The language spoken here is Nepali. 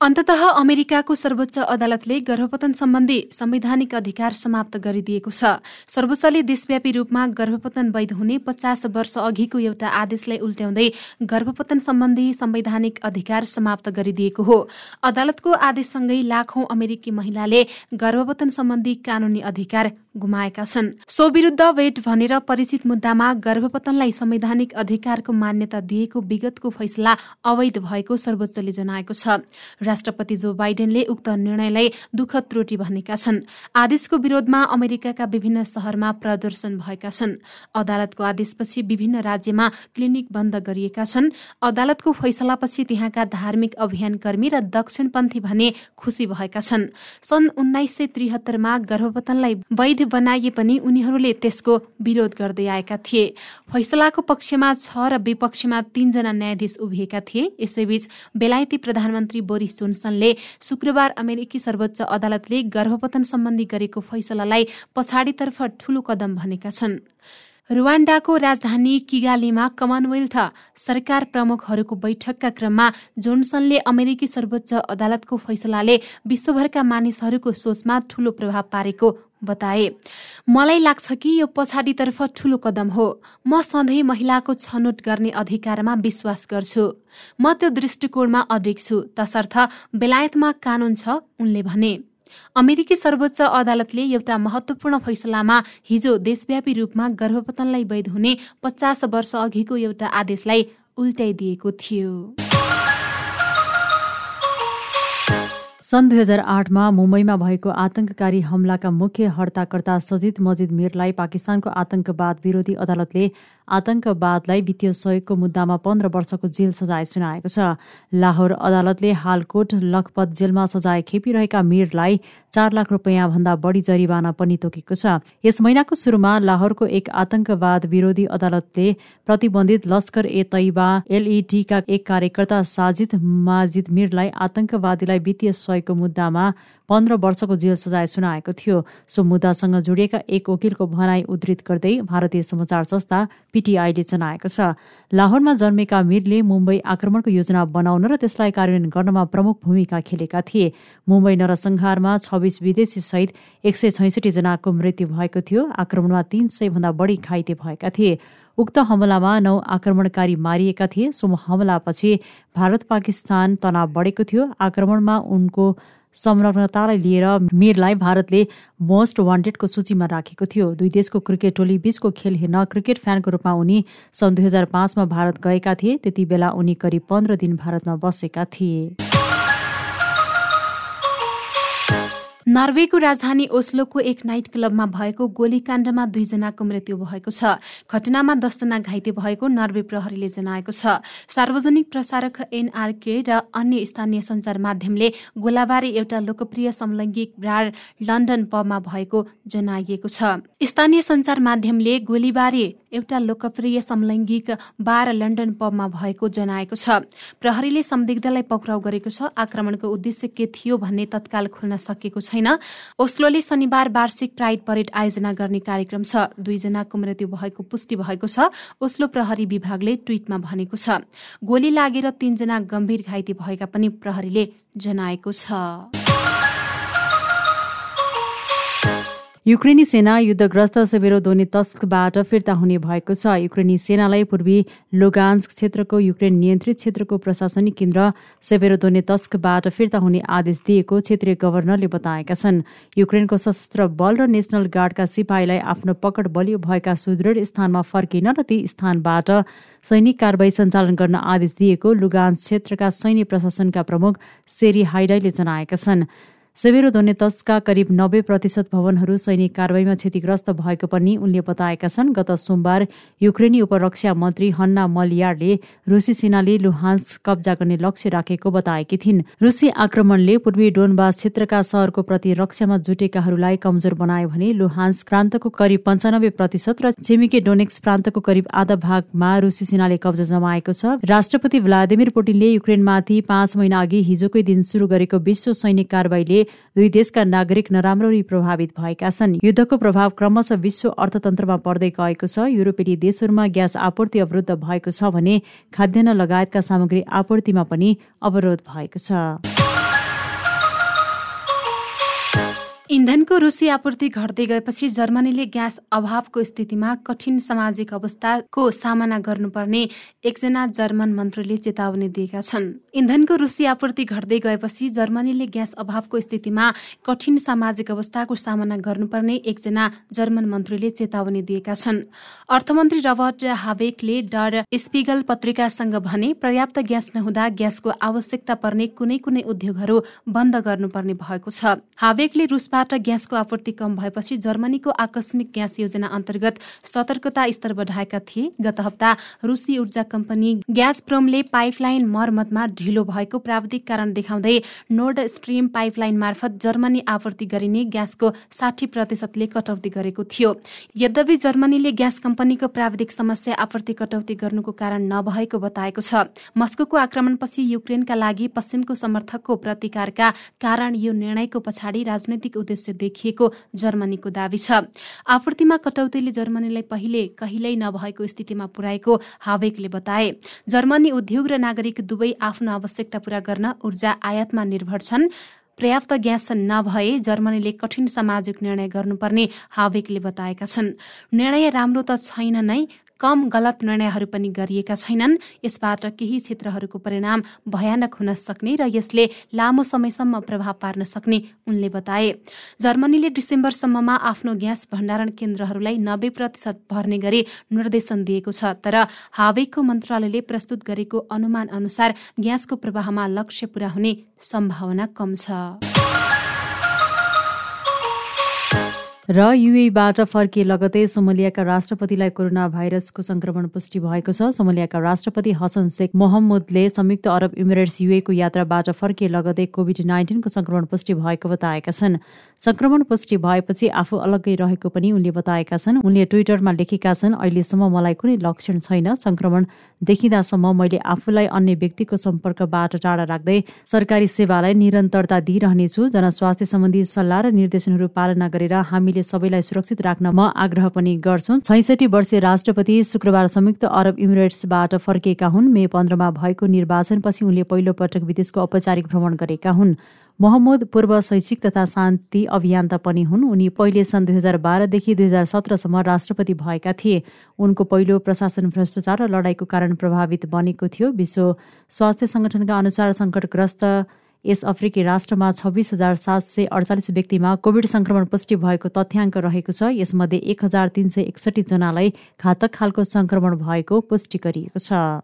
अन्तत अमेरिकाको सर्वोच्च अदालतले गर्भपतन सम्बन्धी संवैधानिक अधिकार समाप्त गरिदिएको छ। सर्वोच्चले देशव्यापी रूपमा गर्भपतन वैध हुने पचास वर्ष अघिको एउटा आदेशलाई उल्ट्याउँदै गर्भपतन सम्बन्धी संवैधानिक अधिकार समाप्त गरिदिएको हो। अदालतको आदेशसँगै लाखौं अमेरिकी महिलाले गर्भपतन सम्बन्धी कानूनी अधिकार गुमाएका छन्। सो विरुद्ध वेट भनेर परिचित मुद्दामा गर्भपतनलाई संवैधानिक अधिकारको मान्यता दिएको विगतको फैसला अवैध भएको सर्वोच्चले जनाएको छ। राष्ट्रपति जो बाइडेनले उक्त निर्णयलाई दुःखद त्रुटि भनेका छन्। आदेशको विरोधमा अमेरिकाका विभिन्न शहरमा प्रदर्शन भएका छन्। अदालतको आदेशपछि विभिन्न राज्यमा क्लिनिक बन्द गरिएका छन्। अदालतको फैसलापछि त्यहाँका धार्मिक अभियान कर्मी र दक्षिणपन्थी भने खुसी भएका छन्। सन् उन्नाइस सय त्रिहत्तरमा गर्भपतनलाई वैध बनाइए पनि उनीहरूले त्यसको विरोध गर्दै आएका थिए। फैसलाको पक्षमा छ र विपक्षमा तीनजना न्यायाधीश उभिएका थिए। यसैबीच बेलायती प्रधानमन्त्री बोरिस जोन्सनले शुक्रबार अमेरिकी सर्वोच्च अदालतले गर्भपतन सम्बन्धी गरेको फैसलालाई पछाडितर्फ ठूलो कदम भनेका छन्। रुवान्डाको राजधानी किगालीमा कमनवेल्थ सरकार प्रमुखहरूको बैठकका क्रममा जोन्सनले अमेरिकी सर्वोच्च अदालतको फैसलाले विश्वभरका मानिसहरूको सोचमा ठूलो प्रभाव पारेको बताए मलाई लाग्छ कि यो पछाडितर्फ ठूलो कदम हो। म सधैँ महिलाको छनौट गर्ने अधिकारमा विश्वास गर्छु। म त्यो दृष्टिकोणमा अडिक छु। तसर्थ बेलायतमा कानून छ उनले भने। अमेरिकी सर्वोच्च अदालतले एउटा महत्वपूर्ण फैसलामा हिजो देशव्यापी रूपमा गर्भपतनलाई वैध हुने पचास वर्ष अघिको एउटा आदेशलाई उल्टाइदिएको थियो। सन् दुई हजार आठमा मुम्बईमा भएको आतंककारी हमलाका मुख्य हर्ताकर्ता सजिद मजिद मिरलाई पाकिस्तानको आतंकवाद विरोधी अदालतले आतंकवादलाई वित्तीय सहयोगको मुद्दामा पन्ध्र वर्षको जेल सजाय सुनाएको छ। लाहोर अदालतले हालकोट लखपत जेलमा सजाय खेपिरहेका मिरलाई चार लाख रुपियाँ भन्दा बढी जरिवाना पनि तोकेको छ। यस महिनाको सुरुमा लाहोरको एक आतंकवाद विरोधी अदालतले प्रतिबन्धित लस्कर ए तैबा एलइटीका एक कार्यकर्ता साजिद माजिद मिरलाई आतंकवादीलाई वित्तीय सहयोगको मुद्दामा पन्ध्र वर्षको जेल सजाय सुनाएको थियो। सो मुद्दासँग जोडिएका एक वकिलको भनाई उद्धृत गर्दै भारतीय समाचार संस्था पिटिआईले जनाएको छ। लाहोरमा जन्मेका मीरले मुम्बई आक्रमणको योजना बनाउन र त्यसलाई कार्यान्वयन गर्नमा प्रमुख भूमिका खेलेका थिए। मुम्बई नरसंहारमा छब्बिस विदेशी सहित एक सय छैसठी जनाको मृत्यु भएको थियो। आक्रमणमा तीन सय भन्दा बढी घाइते भएका थिए। उक्त हमलामा नौ आक्रमणकारी मारिएका थिए। सो हमलापछि भारत पाकिस्तान तनाव बढेको थियो। आक्रमणमा उनको संलग्नतालाई लिएर मिरलाई भारतले मोस्ट वान्टेडको सूचीमा राखेको थियो। दुई देशको क्रिकेट टोली बीचको खेल हेर्न क्रिकेट फ्यानको रूपमा उनी सन् दुई हजार पाँचमा भारत गएका थिए। त्यति बेला उनी करिब पन्ध्र दिन भारतमा बसेका थिए। नर्वेको राजधानी ओस्लोको एक नाइट क्लबमा भएको गोलीकाण्डमा दुईजनाको मृत्यु भएको छ। घटनामा दसजना घाइते भएको नर्वे प्रहरीले जनाएको छ। सार्वजनिक प्रसारक एनआरके र अन्य स्थानीय सञ्चार माध्यमले गोलाबारी एउटा लोकप्रिय समलैङ्गिक ब्राड लन्डन पबमा भएको जनाइएको छ। स्थानीय सञ्चार माध्यमले गोलीबारी एउटा लोकप्रिय समलैङ्गिक बार लन्डन पबमा भएको जनाएको छ। प्रहरीले संदिग्धलाई पक्राउ गरेको छ। आक्रमणको उद्देश्य के थियो भन्ने तत्काल खुल्न सकेको छैन। छैन ओस्लोले शनिबार वार्षिक प्राइड परेड आयोजना गर्ने कार्यक्रम छ। दुईजनाको मृत्यु भएको पुष्टि भएको छ। ओस्लो प्रहरी विभागले ट्विटमा भनेको छ। गोली लागेर तीनजना गम्भीर घाइते भएका पनि प्रहरीले जनाएको छ। युक्रेनी सेना युद्धग्रस्त तस्कबाट फिर्ता हुने भएको छ। युक्रेनी सेनालाई पूर्वी लोगान्स क्षेत्रको युक्रेन नियन्त्रित क्षेत्रको प्रशासनिक केन्द्र तस्कबाट फिर्ता हुने आदेश दिएको क्षेत्रीय गभर्नरले बताएका छन्। युक्रेनको सशस्त्र बल र नेसनल गार्डका सिपाहीलाई आफ्नो पकड बलियो भएका सुदृढ स्थानमा फर्किन र ती स्थानबाट सैनिक कारवाही सञ्चालन गर्न आदेश दिएको लुगान्स क्षेत्रका सैन्य प्रशासनका प्रमुख सेरी हाइडाईले जनाएका छन्। सेभेरोदोनेतस्का करिब नब्बे प्रतिशत भवनहरू सैनिक कारवाहीमा क्षतिग्रस्त भएको पनि उनले बताएका छन्। गत सोमबार युक्रेनी उपरक्षा मन्त्री हन्ना मलियारले रुसी सेनाले लुहान्स कब्जा गर्ने लक्ष्य राखेको बताएकी थिइन्। रुसी आक्रमणले पूर्वी डोनबास क्षेत्रका सहरको प्रतिरक्षामा जुटेकाहरूलाई कमजोर बनायो भने लुहान्स प्रान्तको करिब पञ्चानब्बे प्रतिशत र छिमेकी डोनेक्स प्रान्तको करिब आधा भागमा रुसी सेनाले कब्जा जमाएको छ। राष्ट्रपति भ्लादिमिर पुटिनले युक्रेनमाथि पाँच महिना अघि हिजोकै दिन सुरु गरेको विश्व सैनिक कारवाहीले दुई देशका नागरिक नराम्ररी प्रभावित भएका छन्। युद्धको प्रभाव क्रमशः विश्व अर्थतन्त्रमा पर्दै गएको छ। युरोपेली देशहरूमा ग्यास आपूर्ति अवरुद्ध भएको छ भने खाद्यान्न लगायतका सामग्री आपूर्तिमा पनि अवरोध भएको छ। इन्धनको रुसी आपूर्ति घट्दै गएपछि जर्मनीले ग्यास अभावको स्थितिमा कठिन सामाजिक अवस्थाको सामना गर्नुपर्ने एकजना जर्मन मन्त्रीले चेतावनी दिएका छन्। इन्धनको रुसी आपूर्ति घट्दै गएपछि जर्मनीले ग्यास अभावको स्थितिमा कठिन सामाजिक अवस्थाको सामना गर्नुपर्ने एकजना जर्मन मन्त्रीले चेतावनी दिएका छन्। अर्थमन्त्री रबर्ट हावेकले डर स्पिगल पत्रिकासँग भने पर्याप्त ग्यास नहुँदा ग्यासको आवश्यकता पर्ने कुनै कुनै उद्योगहरू बन्द गर्नुपर्ने भएको छ। हावेकले रुसबाट बाट ग्यासको आपूर्ति कम भएपछि जर्मनीको आकस्मिक ग्यास योजना अन्तर्गत सतर्कता स्तर बढाएका थिए। गत हप्ता रुसी ऊर्जा कम्पनी ग्यास प्रोमले पाइपलाइन मर्मतमा ढिलो भएको प्राविधिक कारण देखाउँदै नोर्ड स्ट्रिम पाइपलाइन मार्फत जर्मनी आपूर्ति गरिने ग्यासको साठी प्रतिशतले कटौती गरेको थियो। यद्यपि जर्मनीले ग्यास कम्पनीको प्राविधिक समस्या आपूर्ति कटौती गर्नुको कारण नभएको बताएको छ। मस्को आक्रमणपछि युक्रेनका लागि पश्चिमको समर्थकको प्रतिकारका कारण यो निर्णयको पछाडि राजनैतिक उद्देश्य देखिएको जर्मनीको दावी छ। आपूर्तिमा कटौतीले जर्मनीलाई पहिले कहिल्यै नभएको स्थितिमा पुर्याएको हावेकले बताए। जर्मनी उद्योग र नागरिक दुवै आफ्नो आवश्यकता पूरा गर्न ऊर्जा आयातमा निर्भर छन्। पर्याप्त ग्यास नभए जर्मनीले कठिन सामाजिक निर्णय गर्नुपर्ने हावेकले बताएका छन्। निर्णय राम्रो त छैन नै कम गलत निर्णयहरू पनि गरिएका छैनन्। यसबाट केही क्षेत्रहरूको परिणाम भयानक हुन सक्ने र यसले लामो समयसम्म प्रभाव पार्न सक्ने उनले बताए। जर्मनीले डिसेम्बरसम्ममा आफ्नो ग्यास भण्डारण केन्द्रहरूलाई नब्बे प्रतिशत भर्ने गरी निर्देशन दिएको छ तर हावेको मन्त्रालयले प्रस्तुत गरेको अनुमान अनुसार ग्यासको प्रवाहमा लक्ष्य पूरा हुने सम्भावना कम छ। र युएबाट फर्किए लगतै सोमलियाका राष्ट्रपतिलाई कोरोना भाइरसको संक्रमण पुष्टि भएको छ। सोमलियाका राष्ट्रपति हसन शेख मोहम्मदले संयुक्त अरब इमिरेट्स युएको यात्राबाट फर्किए लगतै कोभिड नाइन्टिनको संक्रमण पुष्टि भएको बताएका छन्। संक्रमण पुष्टि भएपछि आफू अलग्गै रहेको पनि उनले बताएका छन्। उनले ट्विटरमा लेखेका छन् अहिलेसम्म मलाई कुनै लक्षण छैन। संक्रमण देखिँदासम्म मैले आफूलाई अन्य व्यक्तिको सम्पर्कबाट टाढा राख्दै सरकारी सेवालाई निरन्तरता दिइरहनेछु। जनस्वास्थ्य सम्बन्धी सल्लाह र निर्देशनहरू पालना गरेर हामीले हामीले सबैलाई सुरक्षित राख्न म आग्रह पनि गर्छु। छैसठी वर्षीय राष्ट्रपति शुक्रबार संयुक्त अरब इमिरेट्सबाट फर्किएका हुन्। मे पन्ध्रमा भएको निर्वाचनपछि उनले पहिलो पटक विदेशको औपचारिक भ्रमण गरेका हुन्। मोहम्मद पूर्व शैक्षिक तथा शान्ति अभियन्ता पनि हुन्। उनी पहिले सन् दुई हजार बाह्रदेखि दुई हजार सत्रसम्म राष्ट्रपति भएका थिए। उनको पहिलो प्रशासन भ्रष्टाचार र लडाईँको कारण प्रभावित बनेको थियो। विश्व स्वास्थ्य संगठनका अनुसार सङ्कटग्रस्त यस अफ्रिकी राष्ट्रमा छब्बिस हजार सात सय अडचालिस व्यक्तिमा कोभिड संक्रमण पुष्टि भएको तथ्याङ्क रहेको छ। यसमध्ये एक हजार तिन सय एकसठी जनालाई घातक खालको संक्रमण भएको पुष्टि गरिएको छ।